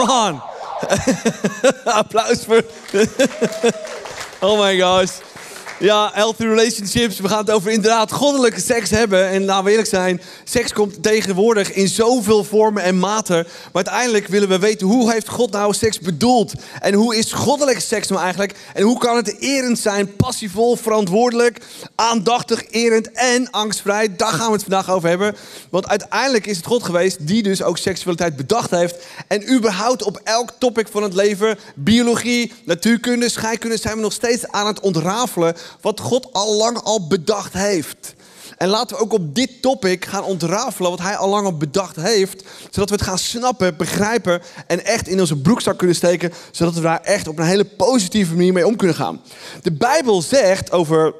come on. Applaus voor. oh my gosh. Ja, healthy relationships. We gaan het over inderdaad goddelijke seks hebben. En laten we eerlijk zijn, seks komt tegenwoordig in zoveel vormen en maten. Maar uiteindelijk willen we weten, hoe heeft God nou seks bedoeld? En hoe is goddelijke seks nou eigenlijk? En hoe kan het erend zijn, passievol, verantwoordelijk, aandachtig, erend en angstvrij? Daar gaan we het vandaag over hebben. Want uiteindelijk is het God geweest die dus ook seksualiteit bedacht heeft. En überhaupt op elk topic van het leven, biologie, natuurkunde, scheikunde, zijn we nog steeds aan het ontrafelen wat God al lang al bedacht heeft. En laten we ook op dit topic gaan ontrafelen wat hij al lang al bedacht heeft. Zodat we het gaan snappen, begrijpen en echt in onze broekzak kunnen steken. Zodat we daar echt op een hele positieve manier mee om kunnen gaan. De Bijbel zegt over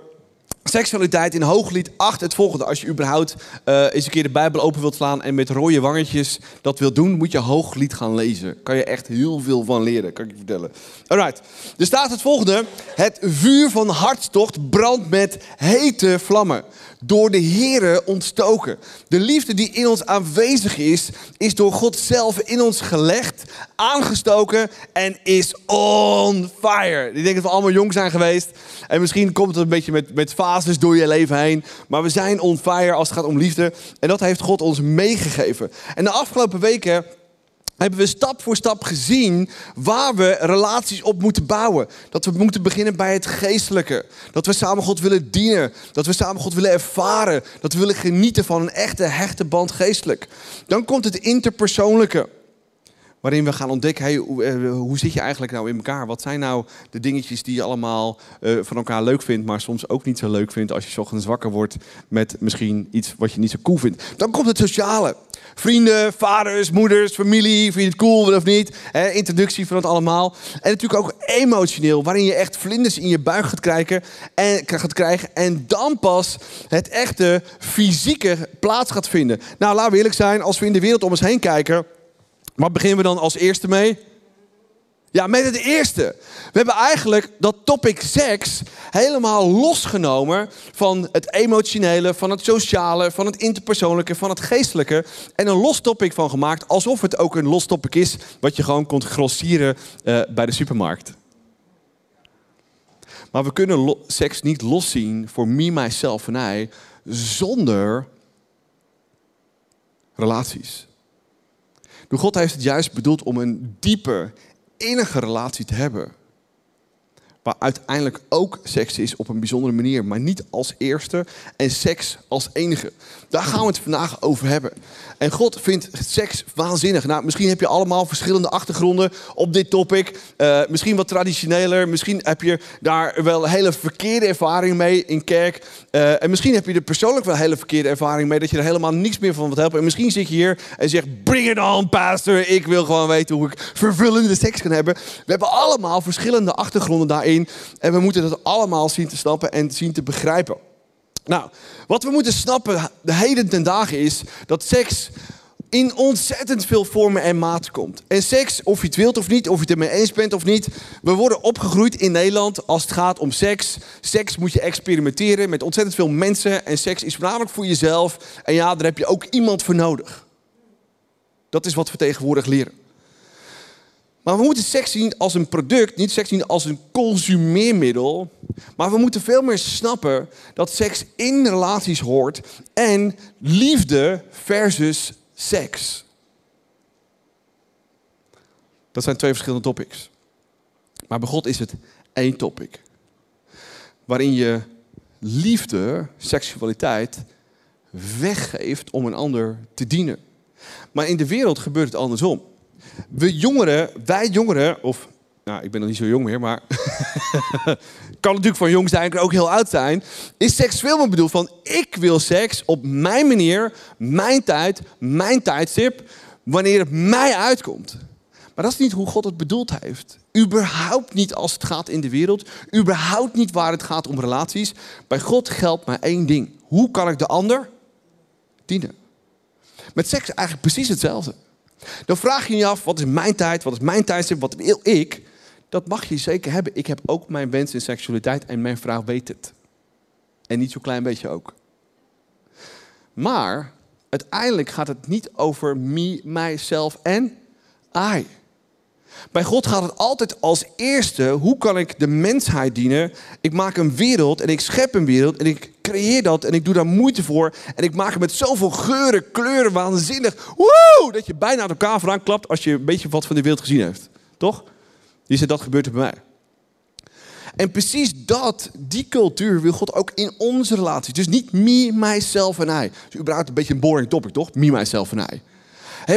seksualiteit in Hooglied 8 het volgende. Als je überhaupt uh, eens een keer de Bijbel open wilt slaan en met rode wangetjes dat wilt doen, moet je Hooglied gaan lezen. Kan je echt heel veel van leren, kan ik je vertellen. Alright, er staat het volgende. Het vuur van hartstocht brandt met hete vlammen door de Here ontstoken. De liefde die in ons aanwezig is, is door God zelf in ons gelegd, aangestoken en is on fire. Ik denk dat we allemaal jong zijn geweest. En misschien komt het een beetje met, met fases door je leven heen. Maar we zijn on fire als het gaat om liefde. En dat heeft God ons meegegeven. En de afgelopen weken hebben we stap voor stap gezien waar we relaties op moeten bouwen. Dat we moeten beginnen bij het geestelijke. Dat we samen God willen dienen. Dat we samen God willen ervaren. Dat we willen genieten van een echte hechte band geestelijk. Dan komt het interpersoonlijke. Waarin we gaan ontdekken, hey, hoe, eh, hoe, zit je eigenlijk nou in elkaar? Wat zijn nou de dingetjes die je allemaal uh, van elkaar leuk vindt, maar soms ook niet zo leuk vindt als je ochtends wakker wordt met misschien iets wat je niet zo cool vindt. Dan komt het sociale. Vrienden, vaders, moeders, familie, vind je het cool of niet? introductie van het allemaal. En natuurlijk ook emotioneel, waarin je echt vlinders in je buik gaat krijgen en, gaat krijgen. En dan pas het echte fysieke plaats gaat vinden. Nou, laten we eerlijk zijn, als we in de wereld om ons heen kijken wat beginnen we dan als eerste mee? Ja, met het eerste. We hebben eigenlijk dat topic seks helemaal losgenomen van het emotionele, van het sociale, van het interpersoonlijke, van het geestelijke. En een los topic van gemaakt, alsof het ook een los topic is, wat je gewoon kunt grossieren uh, bij de supermarkt. Maar we kunnen seks niet loszien voor me, mijzelf en hij, zonder relaties. God heeft het juist bedoeld om een diepe, innige relatie te hebben. Uiteindelijk ook seks is op een bijzondere manier, maar niet als eerste en seks als enige. Daar gaan we het vandaag over hebben. En God vindt seks waanzinnig. Nou, misschien heb je allemaal verschillende achtergronden op dit topic. Uh, misschien wat traditioneler. Misschien heb je daar wel hele verkeerde ervaring mee in kerk. Uh, en misschien heb je er persoonlijk wel hele verkeerde ervaring mee. Dat je er helemaal niks meer van wilt helpen. En misschien zit je hier en zegt: Bring it on, pastor. Ik wil gewoon weten hoe ik vervullende seks kan hebben. We hebben allemaal verschillende achtergronden daarin. En we moeten dat allemaal zien te snappen en zien te begrijpen. Nou, wat we moeten snappen de heden ten dagen is dat seks in ontzettend veel vormen en maten komt. En seks, of je het wilt of niet, of je het ermee eens bent of niet. We worden opgegroeid in Nederland als het gaat om seks. Seks moet je experimenteren met ontzettend veel mensen. En seks is voornamelijk voor jezelf. En ja, daar heb je ook iemand voor nodig. Dat is wat we tegenwoordig leren. Maar we moeten seks zien als een product, niet seks zien als een consumeermiddel. Maar we moeten veel meer snappen dat seks in relaties hoort en liefde versus seks. Dat zijn twee verschillende topics. Maar bij God is het één topic. Waarin je liefde, seksualiteit, weggeeft om een ander te dienen. Maar in de wereld gebeurt het andersom we jongeren, wij jongeren, of nou, ik ben nog niet zo jong meer, maar kan natuurlijk van jong zijn, kan ook heel oud zijn, is seksueel maar bedoeld van ik wil seks op mijn manier, mijn tijd, mijn tijdstip, wanneer het mij uitkomt. Maar dat is niet hoe God het bedoeld heeft. Überhaupt niet als het gaat in de wereld. Überhaupt niet waar het gaat om relaties. Bij God geldt maar één ding. Hoe kan ik de ander dienen? Met seks eigenlijk precies hetzelfde. Dan vraag je je af, wat is mijn tijd, wat is mijn tijdstip, wat wil ik? Dat mag je zeker hebben. Ik heb ook mijn wens in seksualiteit en mijn vrouw weet het. En niet zo'n klein beetje ook. Maar uiteindelijk gaat het niet over me, mijzelf en I. Bij God gaat het altijd als eerste, hoe kan ik de mensheid dienen? Ik maak een wereld en ik schep een wereld en ik creëer dat en ik doe daar moeite voor. En ik maak het met zoveel geuren, kleuren, waanzinnig. Woe! Dat je bijna aan elkaar vooraan klapt als je een beetje wat van de wereld gezien heeft. Toch? Die zegt, dat gebeurt er bij mij. En precies dat, die cultuur wil God ook in onze relatie. Dus niet me, myself en I. Dus überhaupt een beetje een boring topic, toch? Me, myself en I.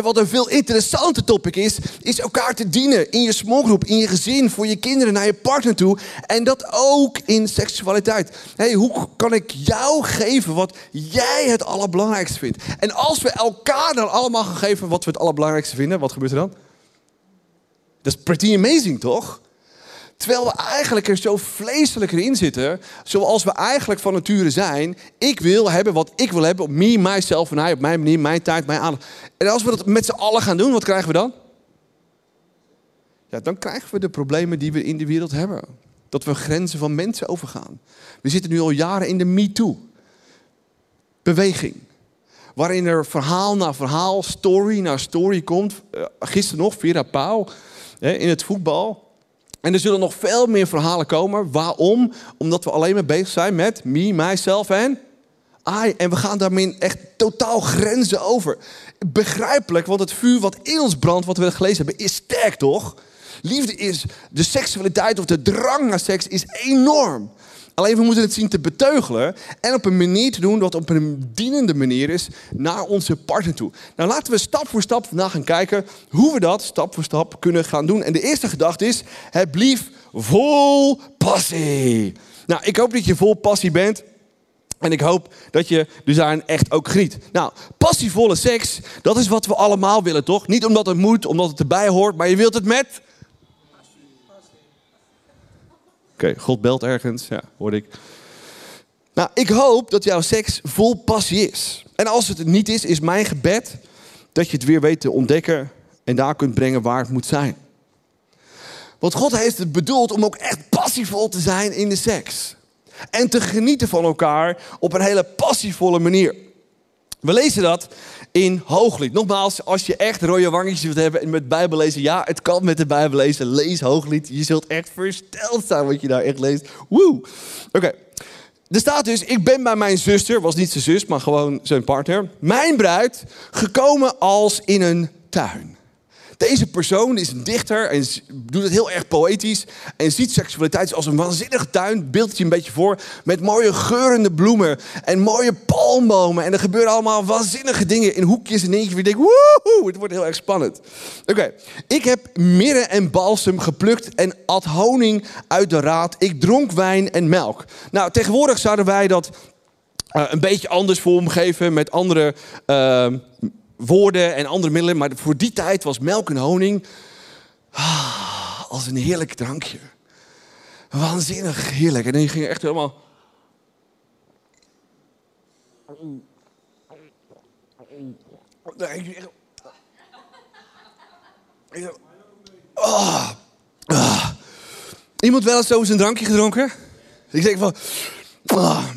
Wat een veel interessanter topic is, is elkaar te dienen in je smallgroep, in je gezin, voor je kinderen, naar je partner toe. En dat ook in seksualiteit. Hey, hoe kan ik jou geven wat jij het allerbelangrijkste vindt? En als we elkaar dan allemaal gaan geven wat we het allerbelangrijkste vinden, wat gebeurt er dan? Dat is pretty amazing, toch? Terwijl we eigenlijk er zo vleeselijker in zitten, zoals we eigenlijk van nature zijn. Ik wil hebben wat ik wil hebben, op me, mijzelf en hij, op mijn manier, mijn tijd, mijn aandacht. En als we dat met z'n allen gaan doen, wat krijgen we dan? Ja, dan krijgen we de problemen die we in de wereld hebben. Dat we grenzen van mensen overgaan. We zitten nu al jaren in de MeToo-beweging. Waarin er verhaal na verhaal, story na story komt. Uh, gisteren nog, Vera Pauw, in het voetbal. En er zullen nog veel meer verhalen komen. Waarom? Omdat we alleen maar bezig zijn met me, mijzelf en I. En we gaan daarmee echt totaal grenzen over. Begrijpelijk, want het vuur wat in ons brandt, wat we gelezen hebben, is sterk toch? Liefde is, de seksualiteit of de drang naar seks is enorm. Alleen we moeten het zien te beteugelen en op een manier te doen dat op een dienende manier is naar onze partner toe. Nou laten we stap voor stap vandaag gaan kijken hoe we dat stap voor stap kunnen gaan doen. En de eerste gedachte is, het blief vol passie. Nou, ik hoop dat je vol passie bent. En ik hoop dat je dus daarin echt ook geniet. Nou, passievolle seks, dat is wat we allemaal willen, toch? Niet omdat het moet, omdat het erbij hoort, maar je wilt het met Oké, God belt ergens. Ja, hoorde ik. Nou, ik hoop dat jouw seks vol passie is. En als het het niet is, is mijn gebed dat je het weer weet te ontdekken en daar kunt brengen waar het moet zijn. Want God heeft het bedoeld om ook echt passievol te zijn in de seks. En te genieten van elkaar op een hele passievolle manier. We lezen dat in Hooglied. Nogmaals, als je echt rode wangetjes wilt hebben en met Bijbel lezen, ja, het kan met de Bijbel lezen. Lees Hooglied. Je zult echt versteld zijn wat je daar echt leest. Woe! Oké. Er staat dus, ik ben bij mijn zuster, was niet zijn zus, maar gewoon zijn partner, mijn bruid, gekomen als in een tuin. Deze persoon is een dichter en doet het heel erg poëtisch. En ziet seksualiteit als een waanzinnige tuin. Beeld je een beetje voor. Met mooie geurende bloemen en mooie palmbomen. En er gebeuren allemaal waanzinnige dingen in hoekjes en eentje. Je denkt, woehoe, het wordt heel erg spannend. Oké, ik heb mirre en balsem geplukt en at honing uit de raad. Ik dronk wijn en melk. Nou, tegenwoordig zouden wij dat uh, een beetje anders vormgeven met andere... Uh, woorden en andere middelen. Maar voor die tijd was melk en honing ah, als een heerlijk drankje. Waanzinnig heerlijk. En dan ging echt helemaal... Oh. Iemand wel eens zo een drankje gedronken? Ik denk van,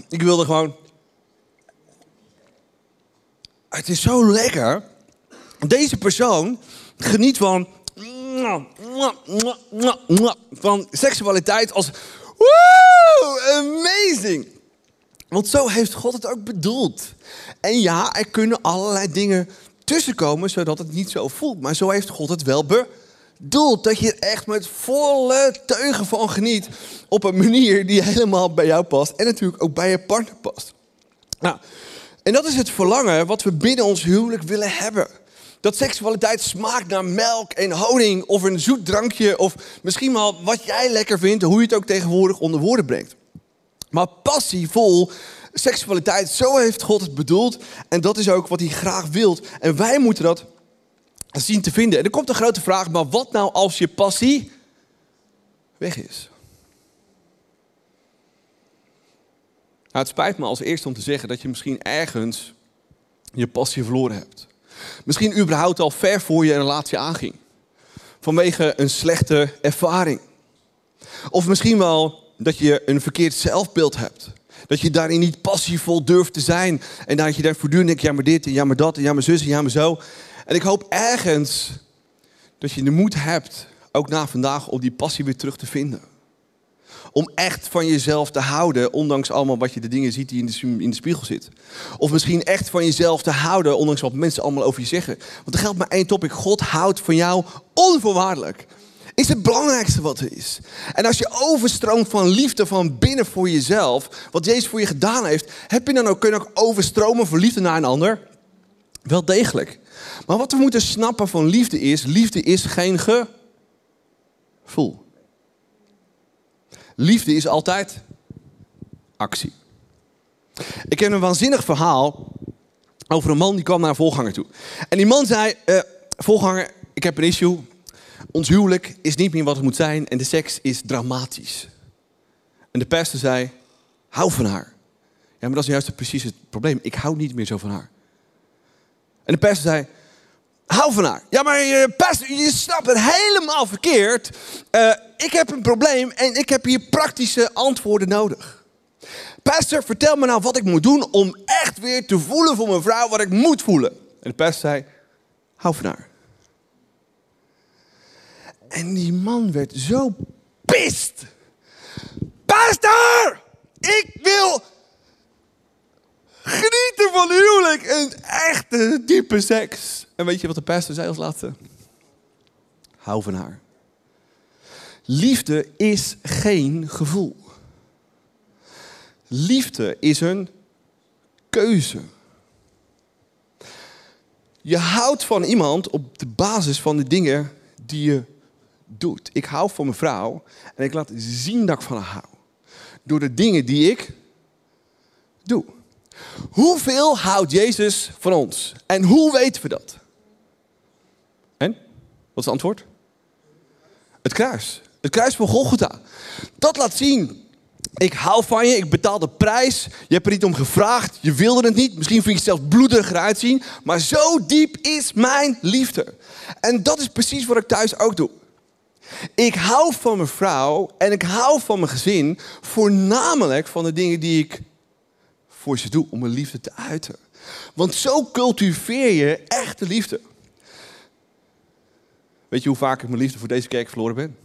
ik wilde gewoon het is zo lekker. Deze persoon geniet van, van seksualiteit als woe, amazing. Want zo heeft God het ook bedoeld. En ja, er kunnen allerlei dingen tussenkomen zodat het niet zo voelt. Maar zo heeft God het wel bedoeld. Dat je er echt met volle teugen van geniet. Op een manier die helemaal bij jou past. En natuurlijk ook bij je partner past. Nou, en dat is het verlangen wat we binnen ons huwelijk willen hebben. Dat seksualiteit smaakt naar melk en honing of een zoet drankje of misschien wel wat jij lekker vindt, hoe je het ook tegenwoordig onder woorden brengt. Maar passievol seksualiteit, zo heeft God het bedoeld en dat is ook wat hij graag wil. En wij moeten dat zien te vinden. En er komt een grote vraag, maar wat nou als je passie weg is? Het spijt me als eerste om te zeggen dat je misschien ergens je passie verloren hebt. Misschien überhaupt al ver voor je een relatie aanging. Vanwege een slechte ervaring. Of misschien wel dat je een verkeerd zelfbeeld hebt. Dat je daarin niet passievol durft te zijn. En dat je daar voortdurend denkt, ja maar dit en ja maar dat en ja maar zus en ja maar zo. En ik hoop ergens dat je de moed hebt, ook na vandaag, om die passie weer terug te vinden. Om echt van jezelf te houden, ondanks allemaal wat je de dingen ziet die in de, in de spiegel zit. Of misschien echt van jezelf te houden, ondanks wat mensen allemaal over je zeggen. Want er geldt maar één topic. God houdt van jou onvoorwaardelijk. Is het belangrijkste wat er is. En als je overstroomt van liefde van binnen voor jezelf, wat Jezus voor je gedaan heeft, heb je dan ook kunnen ook overstromen van liefde naar een ander? Wel degelijk. Maar wat we moeten snappen van liefde is, liefde is geen gevoel. Liefde is altijd actie. Ik ken een waanzinnig verhaal over een man die kwam naar een volganger toe. En die man zei, uh, volganger, ik heb een issue. Ons huwelijk is niet meer wat het moet zijn en de seks is dramatisch. En de pastor zei, hou van haar. Ja, maar dat is juist precies het probleem. Ik hou niet meer zo van haar. En de pastor zei, hou van haar. Ja, maar je, pastor, je snapt het helemaal verkeerd. Uh, ik heb een probleem en ik heb hier praktische antwoorden nodig. Pastor, vertel me nou wat ik moet doen om echt weer te voelen voor mijn vrouw wat ik moet voelen. En de pastor zei, hou van haar. En die man werd zo pist. Pastor, ik wil genieten van huwelijk en echte diepe seks. En weet je wat de pastor zei als laatste? Hou van haar. Liefde is geen gevoel. Liefde is een keuze. Je houdt van iemand op de basis van de dingen die je doet. Ik hou van mijn vrouw en ik laat zien dat ik van haar hou. Door de dingen die ik doe. Hoeveel houdt Jezus van ons? En hoe weten we dat? En? Wat is het antwoord? Het kruis. Het kruis van Golgotha. Dat laat zien. Ik hou van je, ik betaal de prijs. Je hebt er niet om gevraagd, je wilde het niet. Misschien vind je het zelfs bloediger uitzien. Maar zo diep is mijn liefde. En dat is precies wat ik thuis ook doe. Ik hou van mijn vrouw en ik hou van mijn gezin. Voornamelijk van de dingen die ik voor ze doe om mijn liefde te uiten. Want zo cultiveer je echte liefde. Weet je hoe vaak ik mijn liefde voor deze kerk verloren ben?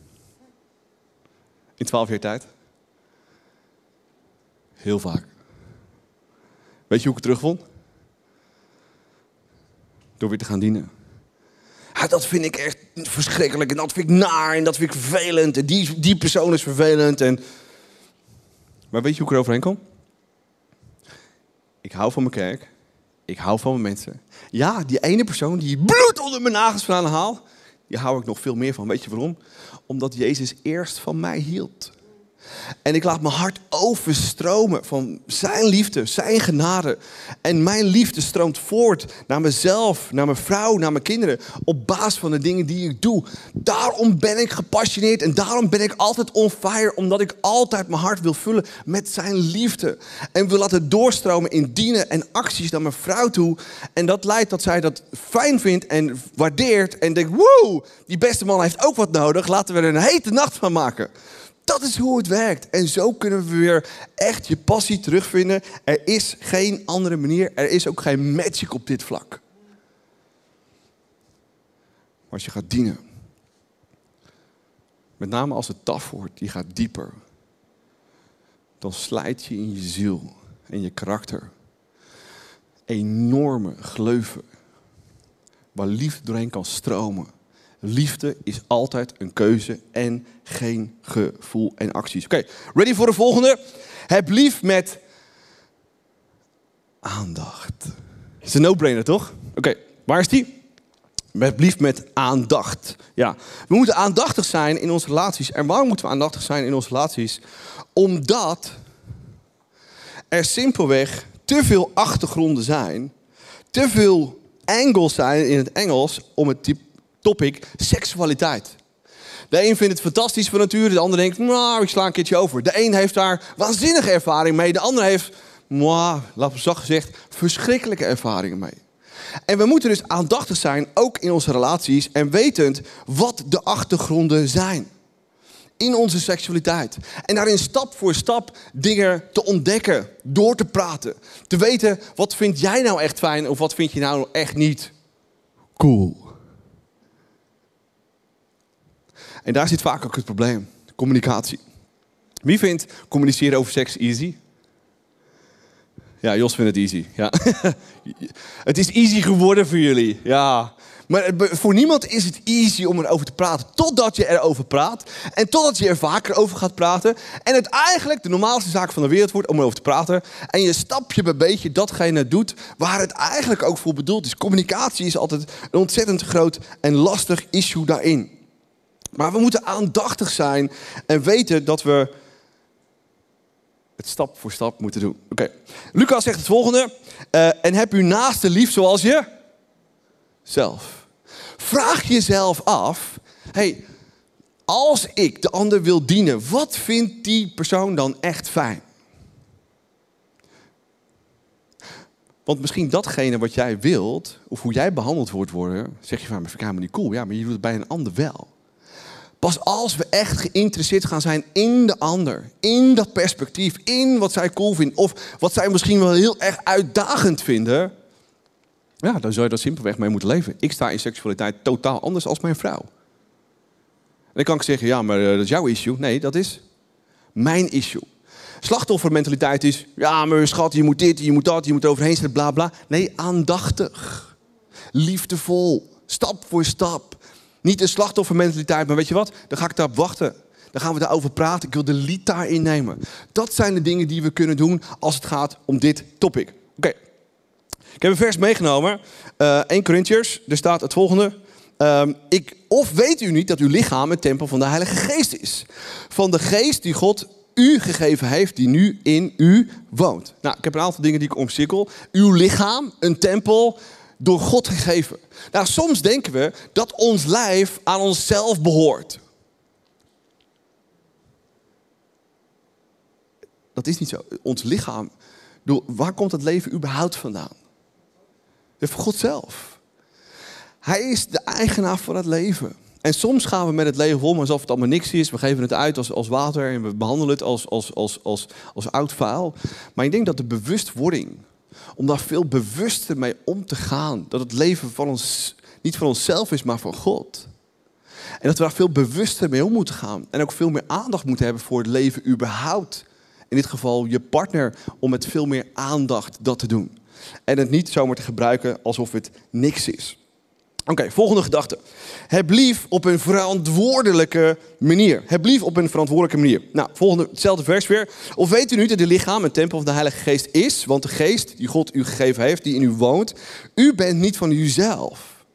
In twaalf jaar tijd? Heel vaak. Weet je hoe ik het terugvond? Door weer te gaan dienen. Ja, dat vind ik echt verschrikkelijk en dat vind ik naar en dat vind ik vervelend en die, die persoon is vervelend. En... Maar weet je hoe ik er overheen kom? Ik hou van mijn kerk. Ik hou van mijn mensen. Ja, die ene persoon die bloed onder mijn nagels vandaan haalt, die hou ik nog veel meer van. Weet je waarom? Omdat Jezus eerst van mij hield. En ik laat mijn hart overstromen van zijn liefde, zijn genade. En mijn liefde stroomt voort naar mezelf, naar mijn vrouw, naar mijn kinderen. Op basis van de dingen die ik doe. Daarom ben ik gepassioneerd en daarom ben ik altijd on fire. Omdat ik altijd mijn hart wil vullen met zijn liefde. En wil laten doorstromen in dienen en acties naar mijn vrouw toe. En dat leidt dat zij dat fijn vindt en waardeert. En denkt, wow, die beste man heeft ook wat nodig. Laten we er een hete nacht van maken. Dat is hoe het werkt. En zo kunnen we weer echt je passie terugvinden. Er is geen andere manier. Er is ook geen magic op dit vlak. Maar als je gaat dienen, met name als het taf wordt, die gaat dieper, dan slijt je in je ziel en je karakter enorme gleuven waar liefde doorheen kan stromen. Liefde is altijd een keuze en geen gevoel en acties. Oké, ready voor de volgende? Heb lief met aandacht. Is een no-brainer, toch? Oké, waar is die? Met lief met aandacht. Ja, we moeten aandachtig zijn in onze relaties. En waarom moeten we aandachtig zijn in onze relaties? Omdat er simpelweg te veel achtergronden zijn, te veel angles zijn in het Engels om het type topic seksualiteit. De een vindt het fantastisch van nature, de ander denkt, nou, ik sla een keertje over. De een heeft daar waanzinnige ervaring mee, de ander heeft, mwah, laat zacht gezegd, verschrikkelijke ervaringen mee. En we moeten dus aandachtig zijn, ook in onze relaties, en wetend wat de achtergronden zijn. In onze seksualiteit. En daarin stap voor stap dingen te ontdekken, door te praten. Te weten, wat vind jij nou echt fijn of wat vind je nou echt niet cool. En daar zit vaak ook het probleem. Communicatie. Wie vindt communiceren over seks easy? Ja, Jos vindt het easy. Ja. het is easy geworden voor jullie. Ja. Maar voor niemand is het easy om erover te praten. Totdat je erover praat. En totdat je er vaker over gaat praten. En het eigenlijk de normaalste zaak van de wereld wordt om erover te praten. En je stapje bij beetje datgene doet waar het eigenlijk ook voor bedoeld is. Communicatie is altijd een ontzettend groot en lastig issue daarin. Maar we moeten aandachtig zijn en weten dat we het stap voor stap moeten doen. Oké, Lucas zegt het volgende. Uh, en heb uw naaste lief zoals je zelf. Vraag jezelf af, hey, als ik de ander wil dienen, wat vindt die persoon dan echt fijn? Want misschien datgene wat jij wilt, of hoe jij behandeld wordt worden, zeg je van, maar vind ik helemaal niet cool. Ja, maar je doet het bij een ander wel. Pas als we echt geïnteresseerd gaan zijn in de ander, in dat perspectief, in wat zij cool vinden, of wat zij misschien wel heel erg uitdagend vinden, ja, dan zou je daar simpelweg mee moeten leven. Ik sta in seksualiteit totaal anders als mijn vrouw. En dan kan ik zeggen, ja, maar eh, dat is jouw issue. Nee, dat is mijn issue. Slachtoffermentaliteit is, ja, maar schat, je moet dit, je moet dat, je moet overheen zetten, bla bla. Nee, aandachtig. Liefdevol. Stap voor stap. Niet een slachtoffermentaliteit, maar weet je wat? Dan ga ik daarop wachten. Dan gaan we daarover praten. Ik wil de lied daarin nemen. Dat zijn de dingen die we kunnen doen als het gaat om dit topic. Oké. Ik heb een vers meegenomen. Uh, eh, 1 Corinthians. Er staat het volgende. Um, ik, of weet u niet dat uw lichaam een tempel van de Heilige Geest is? Van de Geest die God u gegeven heeft, die nu in u woont. Nou, ik heb een aantal dingen die ik omcirkel. Uw lichaam, een tempel, door God gegeven. Nou, soms denken we dat ons lijf aan onszelf behoort. Dat is niet zo. Ons lichaam, waar komt het leven überhaupt vandaan? Voor God zelf. Hij is de eigenaar van het leven. En soms gaan we met het leven om alsof het allemaal niks is. We geven het uit als, als water en we behandelen het als, als, als, als, als oud vuil. Maar ik denk dat de bewustwording om daar veel bewuster mee om te gaan. Dat het leven van ons, niet van onszelf is, maar van God. En dat we daar veel bewuster mee om moeten gaan. En ook veel meer aandacht moeten hebben voor het leven überhaupt. In dit geval je partner, om met veel meer aandacht dat te doen. En het niet zomaar te gebruiken alsof het niks is. Oké, volgende gedachte. Heb lief op een verantwoordelijke manier. Heb lief op een verantwoordelijke manier. Nou, volgende, hetzelfde vers weer. Of weet u nu dat het lichaam een tempel van de Heilige Geest is? Want de geest die God u gegeven heeft, die in u woont, u bent niet van uzelf.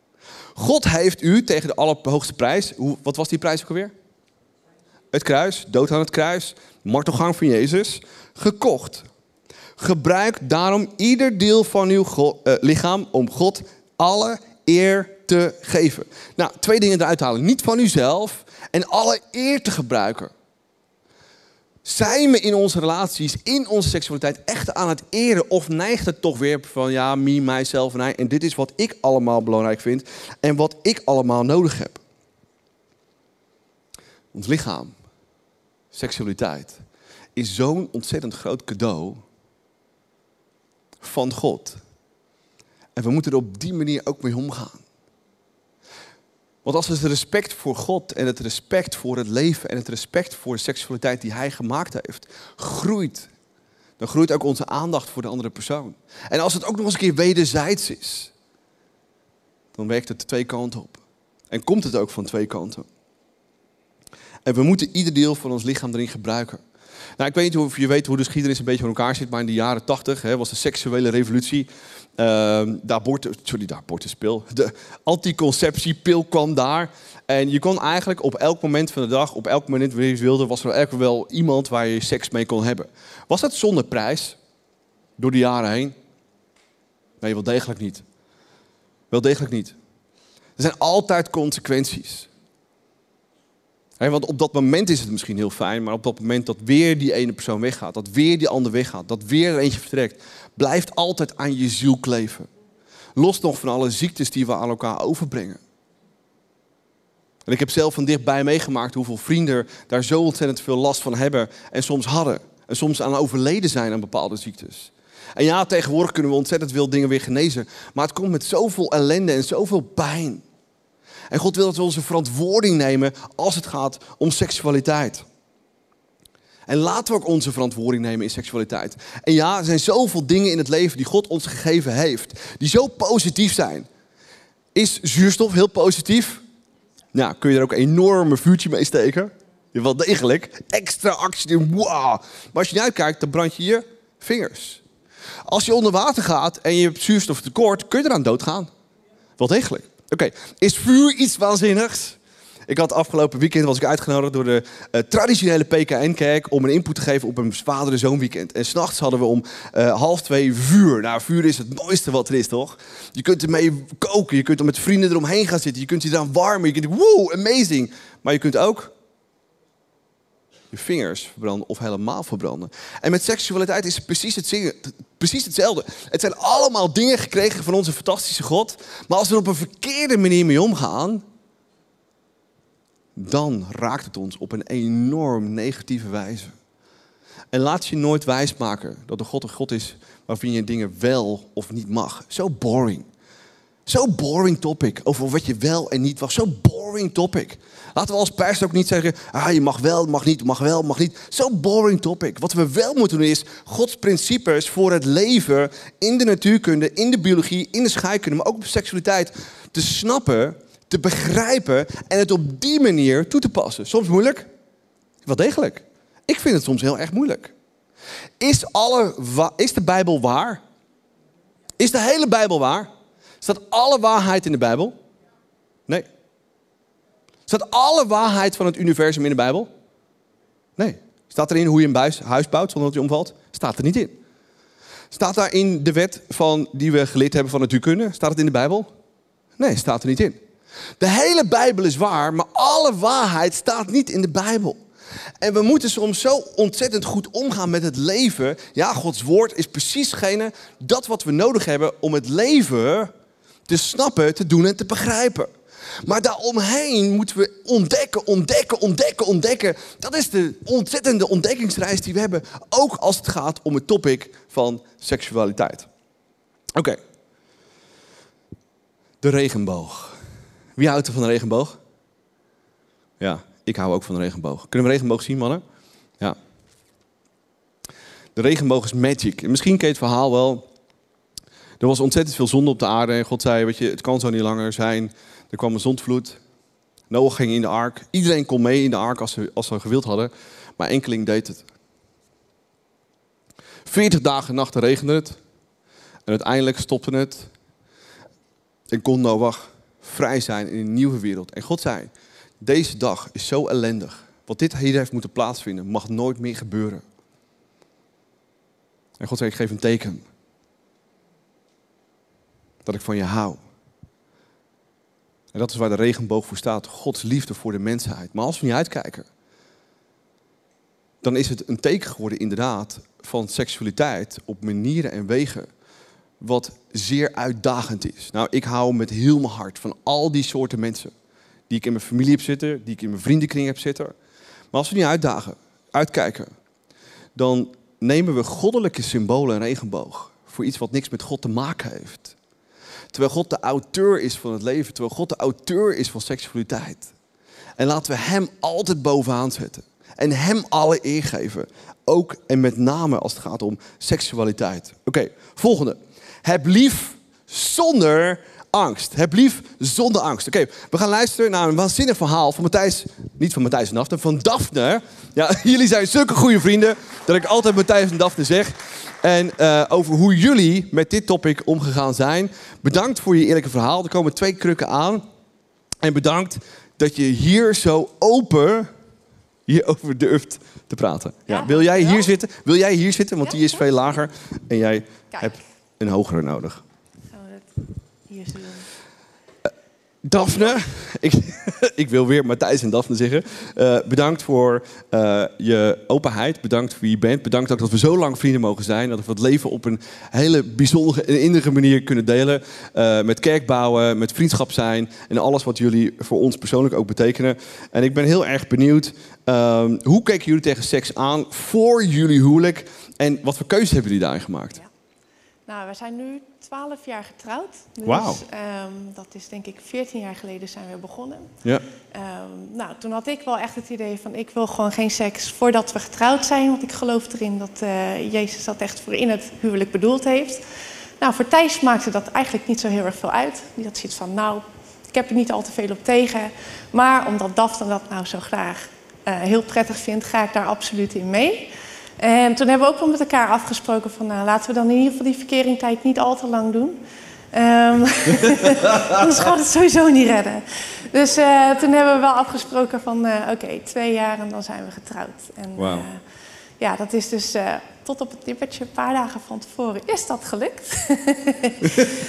God heeft u tegen de allerhoogste prijs, wat was die prijs ook alweer? Het kruis, dood aan het kruis, martelgang van Jezus, gekocht. Gebruik daarom ieder deel van uw uh, lichaam om God alle eer te geven. Nou, twee dingen eruit halen. Niet van uzelf en alle eer te gebruiken. Zijn we in onze relaties, in onze seksualiteit echt aan het eren? Of neigt het toch weer van ja, me, mijzelf en hij. En dit is wat ik allemaal belangrijk vind en wat ik allemaal nodig heb. Ons lichaam, seksualiteit, is zo'n ontzettend groot cadeau van God. En we moeten er op die manier ook mee omgaan. Want als het respect voor God en het respect voor het leven en het respect voor de seksualiteit die Hij gemaakt heeft, groeit, dan groeit ook onze aandacht voor de andere persoon. En als het ook nog eens een keer wederzijds is, dan werkt het twee kanten op. En komt het ook van twee kanten. En we moeten ieder deel van ons lichaam erin gebruiken. Nou, ik weet niet of je weet hoe de geschiedenis een beetje van elkaar zit, maar in de jaren tachtig was de seksuele revolutie. Uh, de abortus, sorry, de abortuspil. De anticonceptiepil kwam daar. En je kon eigenlijk op elk moment van de dag, op elk moment waar je wilde, was er eigenlijk wel iemand waar je seks mee kon hebben. Was dat zonder prijs? Door de jaren heen? Nee, wel degelijk niet. Wel degelijk niet. Er zijn altijd consequenties want op dat moment is het misschien heel fijn, maar op dat moment dat weer die ene persoon weggaat, dat weer die ander weggaat, dat weer er eentje vertrekt, blijft altijd aan je ziel kleven. Los nog van alle ziektes die we aan elkaar overbrengen. En ik heb zelf van dichtbij meegemaakt hoeveel vrienden daar zo ontzettend veel last van hebben en soms hadden. En soms aan overleden zijn aan bepaalde ziektes. En ja, tegenwoordig kunnen we ontzettend veel dingen weer genezen. Maar het komt met zoveel ellende en zoveel pijn. En God wil dat we onze verantwoording nemen als het gaat om seksualiteit. En laten we ook onze verantwoording nemen in seksualiteit. En ja, er zijn zoveel dingen in het leven die God ons gegeven heeft, die zo positief zijn. Is zuurstof heel positief? Nou, kun je er ook een enorme vuurtje mee steken? Wel degelijk. Extra actie. Wow. Maar als je niet uitkijkt, dan brand je je vingers. Als je onder water gaat en je hebt zuurstoftekort, kun je eraan doodgaan. Wel degelijk. Oké, is vuur iets waanzinnigs? Ik had afgelopen weekend was ik uitgenodigd door de uh, traditionele PKN-kerk om een input te geven op een vader zoon weekend. En s'nachts hadden we om uh, half twee vuur. Nou, vuur is het mooiste wat er is, toch? Je kunt ermee koken, je kunt er met vrienden eromheen gaan zitten, je kunt je eraan warmen, je kunt, wow, amazing. Maar je kunt ook vingers verbranden of helemaal verbranden. En met seksualiteit is precies hetzelfde. Het zijn allemaal dingen gekregen van onze fantastische God. Maar als we er op een verkeerde manier mee omgaan, dan raakt het ons op een enorm negatieve wijze. En laat je nooit wijsmaken dat de God een God is waarvan je dingen wel of niet mag. Zo boring. Zo boring topic over wat je wel en niet mag. Zo boring topic. Laten we als pers ook niet zeggen, ah, je mag wel, mag niet, mag wel, mag niet. Zo boring topic. Wat we wel moeten doen is Gods principes voor het leven in de natuurkunde, in de biologie, in de scheikunde, maar ook op seksualiteit te snappen, te begrijpen en het op die manier toe te passen. Soms moeilijk, wel degelijk. Ik vind het soms heel erg moeilijk. Is, alle, is de Bijbel waar? Is de hele Bijbel waar? Staat alle waarheid in de Bijbel? Staat alle waarheid van het universum in de Bijbel? Nee. Staat erin hoe je een huis bouwt zonder dat je omvalt? Staat er niet in. Staat daar in de wet van, die we geleerd hebben van natuurkunde? Staat het in de Bijbel? Nee, staat er niet in. De hele Bijbel is waar, maar alle waarheid staat niet in de Bijbel. En we moeten soms zo ontzettend goed omgaan met het leven. Ja, Gods woord is precies dat wat we nodig hebben om het leven te snappen, te doen en te begrijpen. Maar daaromheen moeten we ontdekken, ontdekken, ontdekken, ontdekken. Dat is de ontzettende ontdekkingsreis die we hebben. Ook als het gaat om het topic van seksualiteit. Oké. De regenboog. Wie houdt er van de regenboog? Ja, ik hou ook van de regenboog. Kunnen we regenboog zien, mannen? Ja. De regenboog is magic. Misschien ken je het verhaal wel. Er was ontzettend veel zonde op de aarde. En God zei, weet je, het kan zo niet langer zijn. Er kwam een zondvloed. Noach ging in de ark. Iedereen kon mee in de ark als ze, als ze gewild hadden. Maar enkeling deed het. Veertig dagen en nachten regende het. En uiteindelijk stopte het. En kon Noach vrij zijn in een nieuwe wereld. En God zei, deze dag is zo ellendig. Wat dit hier heeft moeten plaatsvinden, mag nooit meer gebeuren. En God zei, ik geef een teken dat ik van je hou. En dat is waar de regenboog voor staat. Gods liefde voor de mensheid. Maar als we niet uitkijken, dan is het een teken geworden inderdaad van seksualiteit op manieren en wegen wat zeer uitdagend is. Nou, ik hou met heel mijn hart van al die soorten mensen die ik in mijn familie heb zitten, die ik in mijn vriendenkring heb zitten. Maar als we niet uitdagen, uitkijken, dan nemen we goddelijke symbolen en regenboog voor iets wat niks met God te maken heeft. Terwijl God de auteur is van het leven. Terwijl God de auteur is van seksualiteit. En laten we Hem altijd bovenaan zetten. En Hem alle eer geven. Ook en met name als het gaat om seksualiteit. Oké, volgende. Heb lief zonder angst. Heb lief zonder angst. Oké, we gaan luisteren naar een waanzinnig verhaal van Matthijs. Niet van Matthijs en Daphne, van Daphne. Ja, jullie zijn zulke goede vrienden dat ik altijd Matthijs en Daphne zeg. En uh, over hoe jullie met dit topic omgegaan zijn. Bedankt voor je eerlijke verhaal. Er komen twee krukken aan. En bedankt dat je hier zo open hierover durft te praten. Ja, wil jij hier zitten? Wil jij hier zitten? Want die is veel lager en jij hebt een hogere nodig. Hier zitten. Daphne, ik, ik, wil weer Matthijs en Daphne zeggen. Uh, bedankt voor uh, je openheid. Bedankt voor wie je bent. Bedankt ook dat we zo lang vrienden mogen zijn. Dat we het leven op een hele bijzondere en innige manier kunnen delen. Uh, met kerkbouwen, met vriendschap zijn. En alles wat jullie voor ons persoonlijk ook betekenen. En ik ben heel erg benieuwd. Ehm, hoe kijken jullie tegen seks aan voor jullie huwelijk? En wat voor keuzes hebben jullie daarin gemaakt? Nou, we zijn nu 12 jaar getrouwd. Dus ehm, dat is denk ik 14 jaar geleden zijn we begonnen. Ja. Ehm, nou, toen had ik wel echt het idee van ik wil gewoon geen seks voordat we getrouwd zijn. Want ik geloof erin dat eh, Jezus dat echt voor in het huwelijk bedoeld heeft. Nou, voor Thijs maakte dat eigenlijk niet zo heel erg veel uit. Die had zoiets van, nou, ik heb er niet al te veel op tegen. Maar omdat Daphne dat nou zo graag eh, heel prettig vindt, ga ik daar absoluut in mee. En toen hebben we ook wel met elkaar afgesproken van, nou, laten we dan in ieder geval die verkeringtijd niet al te lang doen. Ehm, anders gaat het sowieso niet redden. Dus eh, toen hebben we wel afgesproken van, eh, oké, twee jaar en dan zijn we getrouwd. En Wauw. Ja, dat is dus eh, tot op het nippertje, een paar dagen van tevoren, is dat gelukt.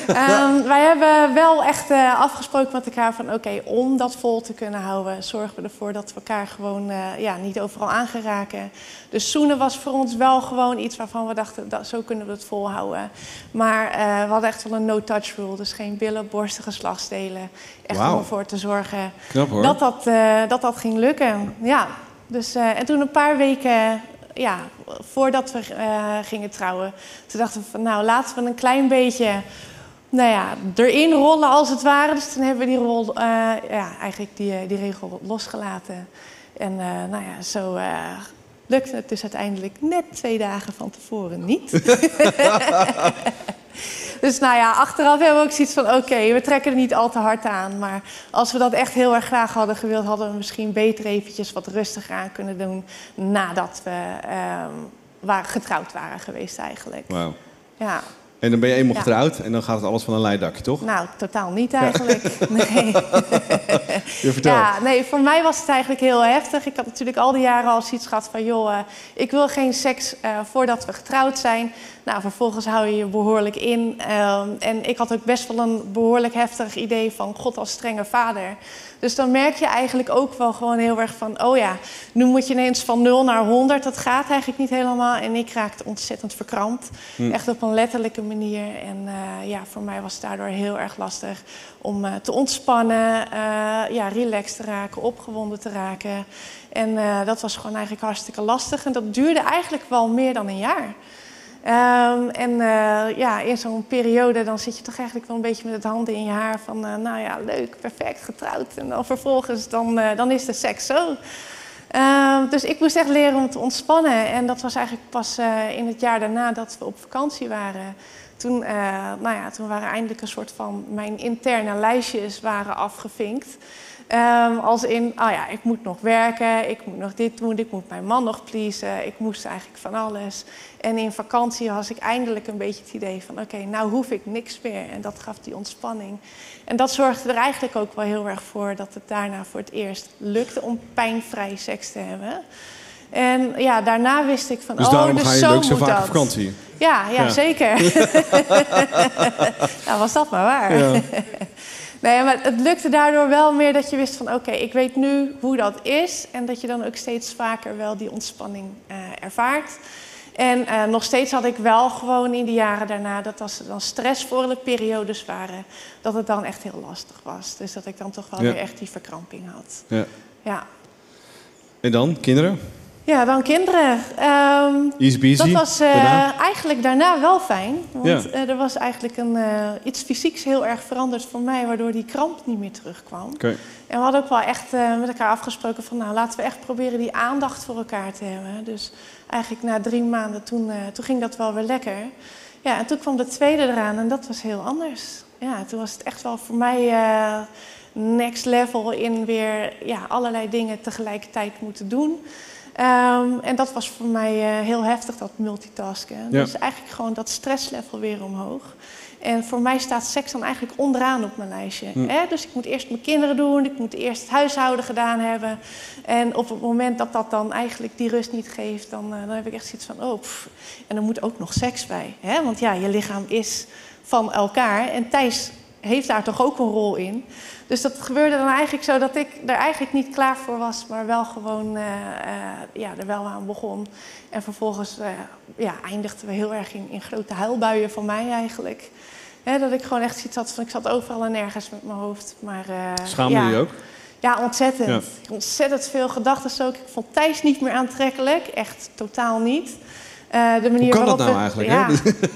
Ehm, wij hebben wel echt eh, afgesproken met elkaar van, oké, om dat vol te kunnen houden, zorgen we ervoor dat we elkaar gewoon eh, ja, niet overal aan gaan raken. Dus zoenen was voor ons wel gewoon iets waarvan we dachten, dat, zo kunnen we het volhouden. Maar we hadden echt wel een no-touch rule, dus geen billen, borsten, geslachtsdelen. Echt om ervoor te zorgen Knap dat dat, dat dat ging lukken. Ja. Dus, en toen een paar weken ja, voordat we eh, gingen trouwen, toen dachten we van nou laten we een klein beetje nou ja, erin rollen als het ware. Dus toen hebben we die rol, eh, ja, eigenlijk die, eh, die regel losgelaten. En nou ja, zo lukte het dus uiteindelijk net twee dagen van tevoren niet. Dus nou ja, achteraf hebben we ook zoiets van... oké, we trekken er niet al te hard aan. Maar als we dat echt heel erg graag hadden gewild... hadden we misschien beter eventjes wat rustiger aan kunnen doen... nadat we ehm, waren, getrouwd waren geweest eigenlijk. Wauw. Ja, En dan ben je eenmaal Ja. getrouwd en dan gaat het alles van een leidakje, toch? nou, totaal niet eigenlijk. Nee. Je vertelt. Ja, nee, voor mij was het eigenlijk heel heftig. Ik had natuurlijk al die jaren al zoiets gehad van... joh, eh, ik wil geen seks eh, voordat we getrouwd zijn. Nou, vervolgens hou je je behoorlijk in. Ehm, en ik had ook best wel een behoorlijk heftig idee van God als strenge vader. Dus dan merk je eigenlijk ook wel gewoon heel erg van... oh ja, nu moet je ineens van 0 naar 100. Dat gaat eigenlijk niet helemaal. En ik raakte ontzettend verkrampt. Echt op een letterlijke manier. En eh, ja, voor mij was het daardoor heel erg lastig om eh, te ontspannen, eh, ja, relaxed te raken, opgewonden te raken. En dat was gewoon eigenlijk hartstikke lastig. En dat duurde eigenlijk wel meer dan een jaar. Ehm, en eh, ja, in zo'n periode dan zit je toch eigenlijk wel een beetje met het handen in je haar van, eh, nou ja, leuk, perfect, getrouwd. En dan vervolgens, dan, eh, dan is de seks zo. Ehm, dus ik moest echt leren om te ontspannen. En dat was eigenlijk pas in het jaar daarna dat we op vakantie waren. Toen, nou ja, toen waren eindelijk een soort van mijn interne lijstjes waren afgevinkt. Ehm, als in, oh ja, ik moet nog werken, ik moet nog dit doen, ik moet mijn man nog pleasen, ik moest eigenlijk van alles. En in vakantie was ik eindelijk een beetje het idee van, oké, nou hoef ik niks meer. En dat gaf die ontspanning. En dat zorgde er eigenlijk ook wel heel erg voor dat het daarna voor het eerst lukte om pijnvrij seks te hebben. En ja, daarna wist ik van, Dus oh, dus ga je zo ook zo moet vaak dat. op vakantie. Ja, ja, Ja. zeker. nou, was dat maar waar. Ja. Nee, maar het lukte daardoor wel meer dat je wist van... oké, ik weet nu hoe dat is. En dat je dan ook steeds vaker wel die ontspanning eh, ervaart. En eh, nog steeds had ik wel gewoon in de jaren daarna... dat als er dan stressvolle periodes waren... dat het dan echt heel lastig was. Dus dat ik dan toch wel Ja. weer echt die verkramping had. Ja. Ja, En dan, kinderen? Ja dan kinderen. Ehm, Easy? Dat was eh, daarna? eigenlijk daarna wel fijn. Want Ja. eh, er was eigenlijk een, eh, iets fysieks heel erg veranderd voor mij, waardoor die kramp niet meer terugkwam. En we hadden ook wel echt met elkaar afgesproken van nou laten we echt proberen die aandacht voor elkaar te hebben. Dus eigenlijk na drie maanden toen, toen ging dat wel weer lekker. Ja, en toen kwam de tweede eraan en dat was heel anders. Ja, toen was het echt wel voor mij next level in weer ja, allerlei dingen tegelijkertijd moeten doen. Ehm, en dat was voor mij eh, heel heftig, dat multitasken. Ja. Dus eigenlijk gewoon dat stresslevel weer omhoog. En voor mij staat seks dan eigenlijk onderaan op mijn lijstje. Hm. Hè? Dus ik moet eerst mijn kinderen doen, ik moet eerst het huishouden gedaan hebben. En op het moment dat dat dan eigenlijk die rust niet geeft, dan, eh, dan heb ik echt zoiets van, oh, pff. en er moet ook nog seks bij. Hè? Want ja, je lichaam is van elkaar. En Thijs heeft daar toch ook een rol in. Dus dat gebeurde dan eigenlijk zo dat ik er eigenlijk niet klaar voor was, maar wel gewoon eh, eh, ja, er wel aan begon. En vervolgens eh, ja, eindigden we heel erg in, in grote huilbuien van mij eigenlijk. Hè, dat ik gewoon echt zoiets had van, ik zat overal en nergens met mijn hoofd. Maar, Schaamde ja, je je ook? Ja, ontzettend. Ja. Ontzettend veel gedachten ook. Ik vond Thijs niet meer aantrekkelijk. Echt totaal niet. Uh, de manier Hoe kan waarop dat nou we- eigenlijk? Ja,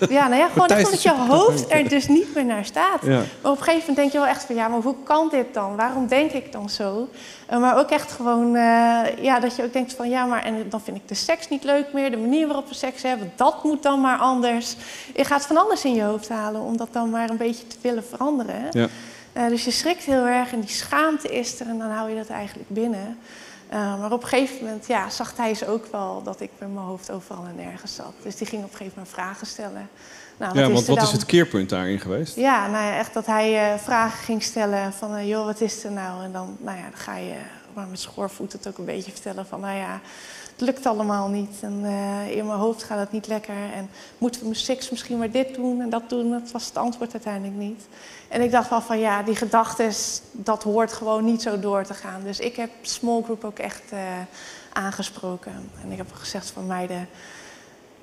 ja, nou ja, gewoon Matthijs dat is je hoofd er dus niet meer naar staat. Ja. Maar op een gegeven moment denk je wel echt van ja, maar hoe kan dit dan? Waarom denk ik dan zo? Eh, maar ook echt gewoon, eh, ja, dat je ook denkt van ja, maar en dan vind ik de seks niet leuk meer. De manier waarop we seks hebben, dat moet dan maar anders. Je gaat van alles in je hoofd halen om dat dan maar een beetje te willen veranderen. Ja. Eh, dus je schrikt heel erg en die schaamte is er en dan hou je dat eigenlijk binnen. Eh, maar op een gegeven moment ja, zag Thijs ook wel dat ik met mijn hoofd overal en nergens zat. Dus die ging op een gegeven moment vragen stellen. Nou, Ja, want wat is het keerpunt daarin geweest? Ja, nou ja, echt dat hij eh, vragen ging stellen van, eh, joh, wat is er nou? En dan, nou ja, dan ga je maar met schoorvoet het ook een beetje vertellen van, nou ja, het lukt allemaal niet. En eh, in mijn hoofd gaat het niet lekker. En moeten we seks misschien maar dit doen en dat doen? Dat was het antwoord uiteindelijk niet. En ik dacht wel van, ja, die gedachten, dat hoort gewoon niet zo door te gaan. Dus ik heb small group ook echt eh, aangesproken. En ik heb gezegd van, meiden,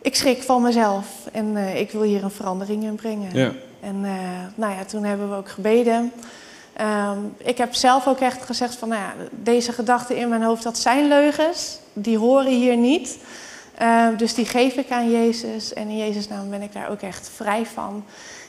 ik schrik van mezelf en eh, ik wil hier een verandering in brengen. Ja. En nou ja, toen hebben we ook gebeden. Ehm, ik heb zelf ook echt gezegd van, nou ja, deze gedachten in mijn hoofd, dat zijn leugens. Die horen hier niet. Ehm, dus die geef ik aan Jezus. En in Jezus' naam ben ik daar ook echt vrij van.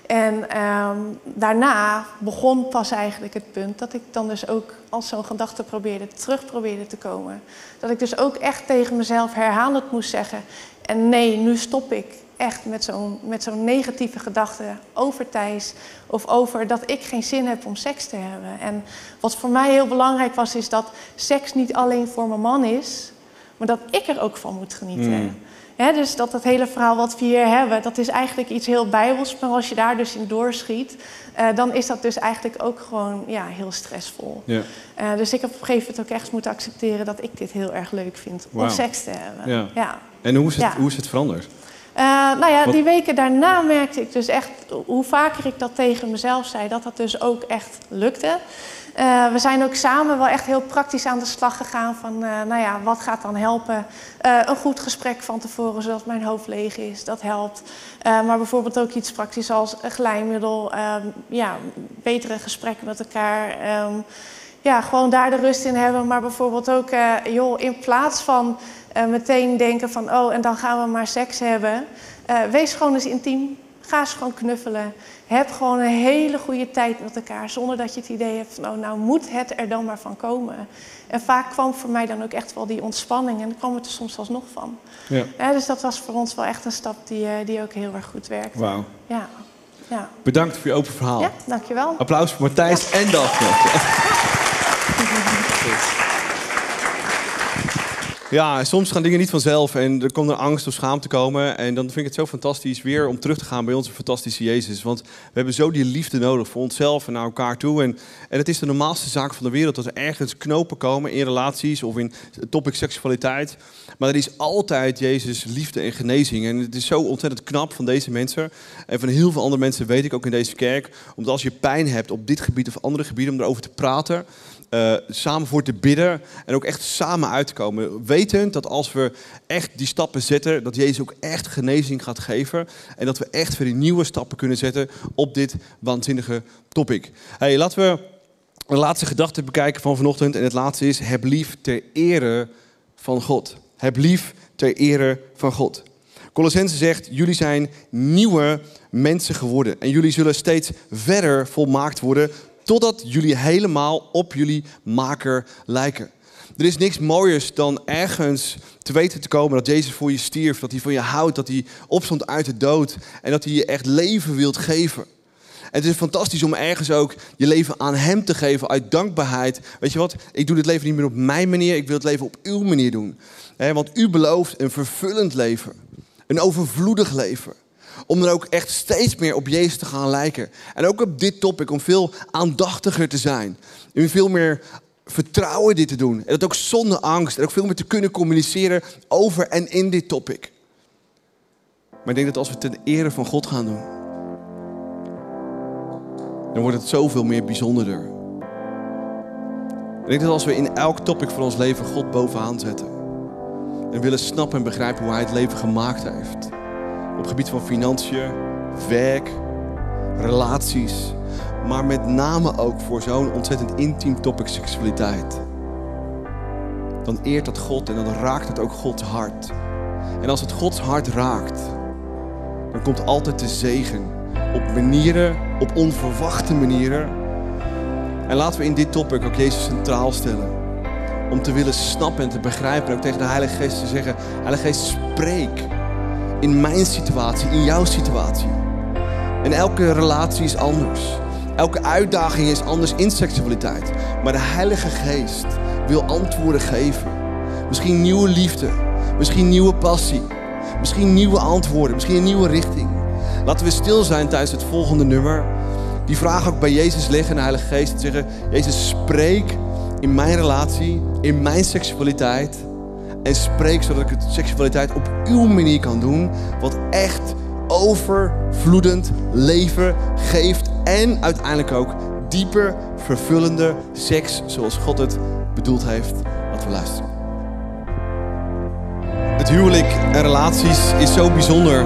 En ehm, daarna begon pas eigenlijk het punt dat ik dan dus ook als zo'n gedachte probeerde, terug probeerde te komen. Dat ik dus ook echt tegen mezelf herhalend moest zeggen. En nee, nu stop ik echt met zo'n met zo'n negatieve gedachte over Thijs. Of over dat ik geen zin heb om seks te hebben. En wat voor mij heel belangrijk was, is dat seks niet alleen voor mijn man is. Maar dat ik er ook van moet genieten. Mm. Hè, dus dat dat hele verhaal wat we hier hebben, dat is eigenlijk iets heel bijbels. Maar als je daar dus in doorschiet, eh, dan is dat dus eigenlijk ook gewoon ja, heel stressvol. Ja. Eh, dus ik heb op een gegeven moment ook echt moeten accepteren dat ik dit heel erg leuk vind om seks te hebben. Ja. Ja. En hoe is het, Ja. hoe is het veranderd? Eh, nou ja, Wat- die weken daarna merkte ik dus echt, hoe vaker ik dat tegen mezelf zei, dat dat dus ook echt lukte. Eh, we zijn ook samen wel echt heel praktisch aan de slag gegaan van, eh, nou ja, wat gaat dan helpen? Een goed gesprek van tevoren, zodat mijn hoofd leeg is, dat helpt. Maar bijvoorbeeld ook iets praktisch als een glijmiddel, ehm, ja, betere gesprekken met elkaar. ehm, ja, gewoon daar de rust in hebben. Maar bijvoorbeeld ook, joh, in plaats van eh, meteen denken van, oh, en dan gaan we maar seks hebben. eh, wees gewoon eens intiem. Ga eens gewoon knuffelen. Heb gewoon een hele goede tijd met elkaar. Zonder dat je het idee hebt van, oh, nou moet het er dan maar van komen. En vaak kwam voor mij dan ook echt wel die ontspanning. En dan kwam het er soms alsnog van. Ja. Ja, dus dat was voor ons wel echt een stap die, eh, die ook heel erg goed werkt. Wauw. Ja. Ja. Bedankt voor je open verhaal. ja, dankjewel. Applaus voor Matthijs en Daphne. Ja, soms gaan dingen niet vanzelf en er komt een angst of schaamte komen. En dan vind ik het zo fantastisch weer om terug te gaan bij onze fantastische Jezus. Want we hebben zo die liefde nodig voor onszelf en naar elkaar toe. En, en het is de normaalste zaak van de wereld dat er ergens knopen komen in relaties of in topic seksualiteit. Maar er is altijd Jezus liefde en genezing. En het is zo ontzettend knap van deze mensen. En van heel veel andere mensen weet ik ook in deze kerk. Omdat als je pijn hebt op dit gebied of andere gebieden, om erover te praten. Eh, samen voor te bidden en ook echt samen uit te komen. Wetend dat als we echt die stappen zetten, dat Jezus ook echt genezing gaat geven. En dat we echt weer die nieuwe stappen kunnen zetten op dit waanzinnige topic. Hey, laten we een laatste gedachte bekijken van vanochtend. En het laatste is, heb lief ter ere van God. Heb lief ter ere van God. Colossense zegt, jullie zijn nieuwe mensen geworden. En jullie zullen steeds verder volmaakt worden, totdat jullie helemaal op jullie maker lijken. Er is niks mooiers dan ergens te weten te komen dat Jezus voor je stierf, dat hij van je houdt, dat hij opstond uit de dood en dat hij je echt leven wilt geven. En het is fantastisch om ergens ook je leven aan Hem te geven uit dankbaarheid. Weet je wat? Ik doe dit leven niet meer op mijn manier, ik wil het leven op uw manier doen. Want u belooft een vervullend leven, een overvloedig leven. Om dan ook echt steeds meer op Jezus te gaan lijken. En ook op dit topic, om veel aandachtiger te zijn. En veel meer vertrouwen dit te doen. En dat ook zonder angst. En ook veel meer te kunnen communiceren over en in dit topic. Maar ik denk dat als we het ten ere van God gaan doen, dan wordt het zoveel meer bijzonderder. Ik denk dat als we in elk topic van ons leven God bovenaan zetten. En willen snappen en begrijpen hoe Hij het leven gemaakt heeft. Op het gebied van financiën, werk, relaties. Maar met name ook voor zo'n ontzettend intiem topic seksualiteit. Dan eert dat God en dan raakt het ook Gods hart. En als het Gods hart raakt, dan komt altijd de zegen. Op manieren, op onverwachte manieren. En laten we in dit topic ook Jezus centraal stellen. Om te willen snappen en te begrijpen. En ook tegen de Heilige Geest te zeggen: Heilige Geest, spreek in mijn situatie, in jouw situatie. En elke relatie is anders. Elke uitdaging is anders in seksualiteit. Maar de Heilige Geest wil antwoorden geven. Misschien nieuwe liefde, misschien nieuwe passie, misschien nieuwe antwoorden, misschien een nieuwe richting. Laten we stil zijn tijdens het volgende nummer. Die vraag ook bij Jezus leggen en de Heilige Geest. En zeggen, Jezus spreek in mijn relatie, in mijn seksualiteit. En spreek zodat ik het seksualiteit op uw manier kan doen. Wat echt overvloedend leven geeft. En uiteindelijk ook dieper, vervullende seks zoals God het bedoeld heeft. Laten we luisteren. Het huwelijk en relaties is zo bijzonder.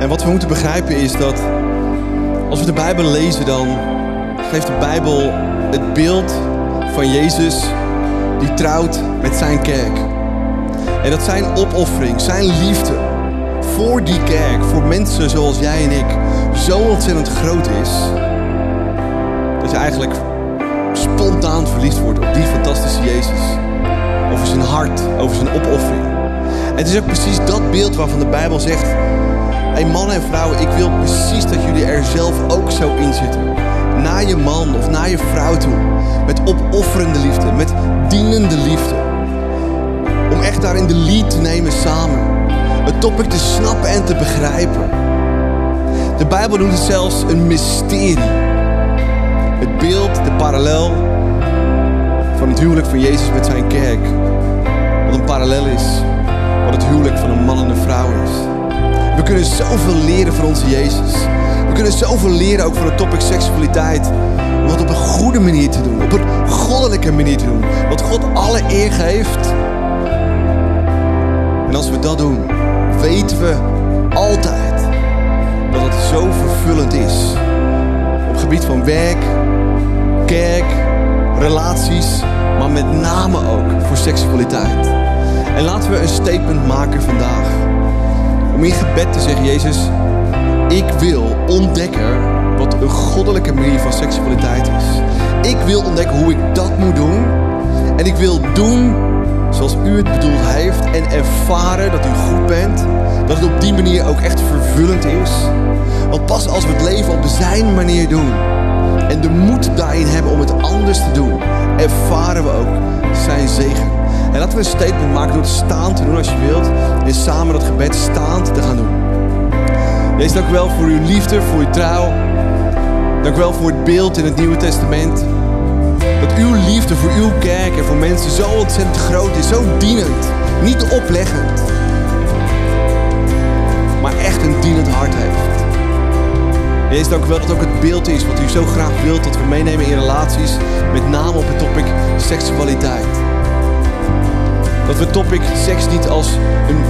En wat we moeten begrijpen is dat als we de Bijbel lezen, dan geeft de Bijbel het beeld van Jezus die trouwt met zijn kerk. En dat zijn opoffering, zijn liefde voor die kerk, voor mensen zoals jij en ik, zo ontzettend groot is. Dat je eigenlijk spontaan verliefd wordt op die fantastische Jezus. Over zijn hart, over zijn opoffering. Het is ook precies dat beeld waarvan de Bijbel zegt: Hey mannen en vrouwen, ik wil precies dat jullie er zelf ook zo in zitten. Naar je man of naar je vrouw toe. Met opofferende liefde, met dienende liefde. Daarin de lead te nemen samen. Het topic te snappen en te begrijpen. De Bijbel noemt het zelfs een mysterie. Het beeld, de parallel van het huwelijk van Jezus met zijn kerk. Wat een parallel is wat het huwelijk van een man en een vrouw is. We kunnen zoveel leren van onze Jezus. We kunnen zoveel leren ook van het topic seksualiteit. Om het op een goede manier te doen. Op een goddelijke manier te doen. Wat God alle eer geeft. Dat doen, weten we altijd dat het zo vervullend is. Op gebied van werk, kerk, relaties, maar met name ook voor seksualiteit. En laten we een statement maken vandaag. Om in gebed te zeggen, Jezus, ik wil ontdekken wat een goddelijke manier van seksualiteit is. Ik wil ontdekken hoe ik dat moet doen. En ik wil doen zoals u het bedoeld heeft. En ervaren dat u goed bent. Dat het op die manier ook echt vervullend is. Want pas als we het leven op zijn manier doen. En de moed daarin hebben om het anders te doen. Ervaren we ook zijn zegen. En laten we een statement maken door het staan te doen als je wilt. En samen dat gebed staand te gaan doen. Jezus, dank u wel voor uw liefde, voor uw trouw. Dank u wel voor het beeld in het Nieuwe Testament. Dat uw liefde voor uw kerk en voor mensen zo ontzettend groot is. Zo dienend. Niet opleggend. Maar echt een dienend hart heeft. Jezus, dank u wel dat ook het beeld is wat u zo graag wilt dat we meenemen in relaties. Met name op het topic seksualiteit. Dat we topic seks niet als een,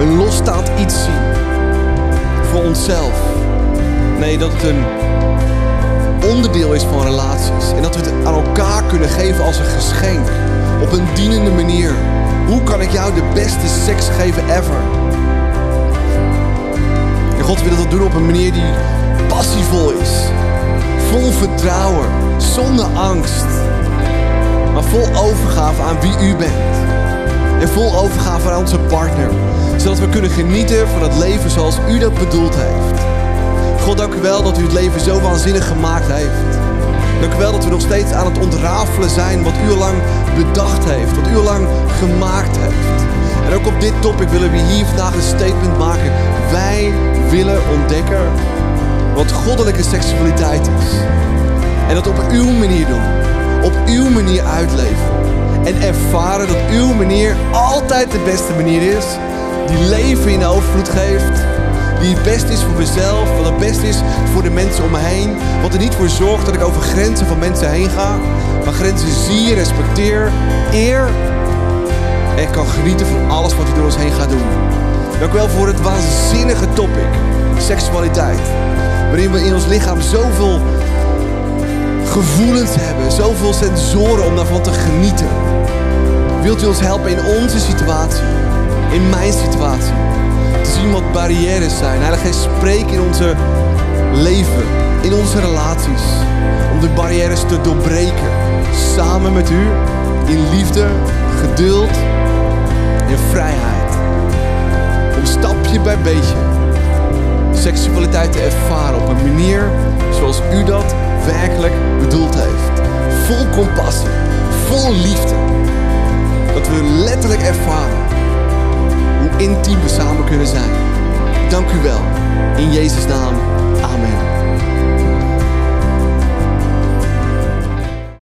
een losstaand iets zien. Voor onszelf. Nee, dat het een onderdeel is van relaties. En dat we het aan elkaar kunnen geven als een geschenk. Op een dienende manier. Hoe kan ik jou de beste seks geven ever? En God wil dat doen op een manier die passievol is. Vol vertrouwen. Zonder angst. Maar vol overgave aan wie u bent. En vol overgave aan onze partner. Zodat we kunnen genieten van het leven zoals u dat bedoeld heeft. God, dank u wel dat u het leven zo waanzinnig gemaakt heeft. Dank u wel dat we nog steeds aan het ontrafelen zijn wat u lang bedacht heeft. Wat u lang gemaakt heeft. En ook op dit topic willen we hier vandaag een statement maken. Wij willen ontdekken wat goddelijke seksualiteit is. En dat op uw manier doen. Op uw manier uitleven. En ervaren dat uw manier altijd de beste manier is. Die leven in overvloed geeft. Die het beste is voor mezelf. Wat het beste is voor de mensen om me heen. Wat er niet voor zorgt dat ik over grenzen van mensen heen ga. Maar grenzen zie, respecteer, eer. En kan genieten van alles wat u door ons heen gaat doen. Dank u wel voor het waanzinnige topic. Seksualiteit. Waarin we in ons lichaam zoveel gevoelens hebben. Zoveel sensoren om daarvan te genieten. Wilt u ons helpen in onze situatie? in mijn situatie. Zien wat barrières zijn. Heilige Geest, spreek in onze leven, in onze relaties. Om de barrières te doorbreken. Samen met u, in liefde, geduld en vrijheid. Om stapje bij beetje seksualiteit te ervaren op een manier zoals u dat werkelijk bedoeld heeft. Vol compassie, vol liefde. Dat we letterlijk ervaren intiem we samen kunnen zijn. Dank u wel. In Jezus' naam. Amen.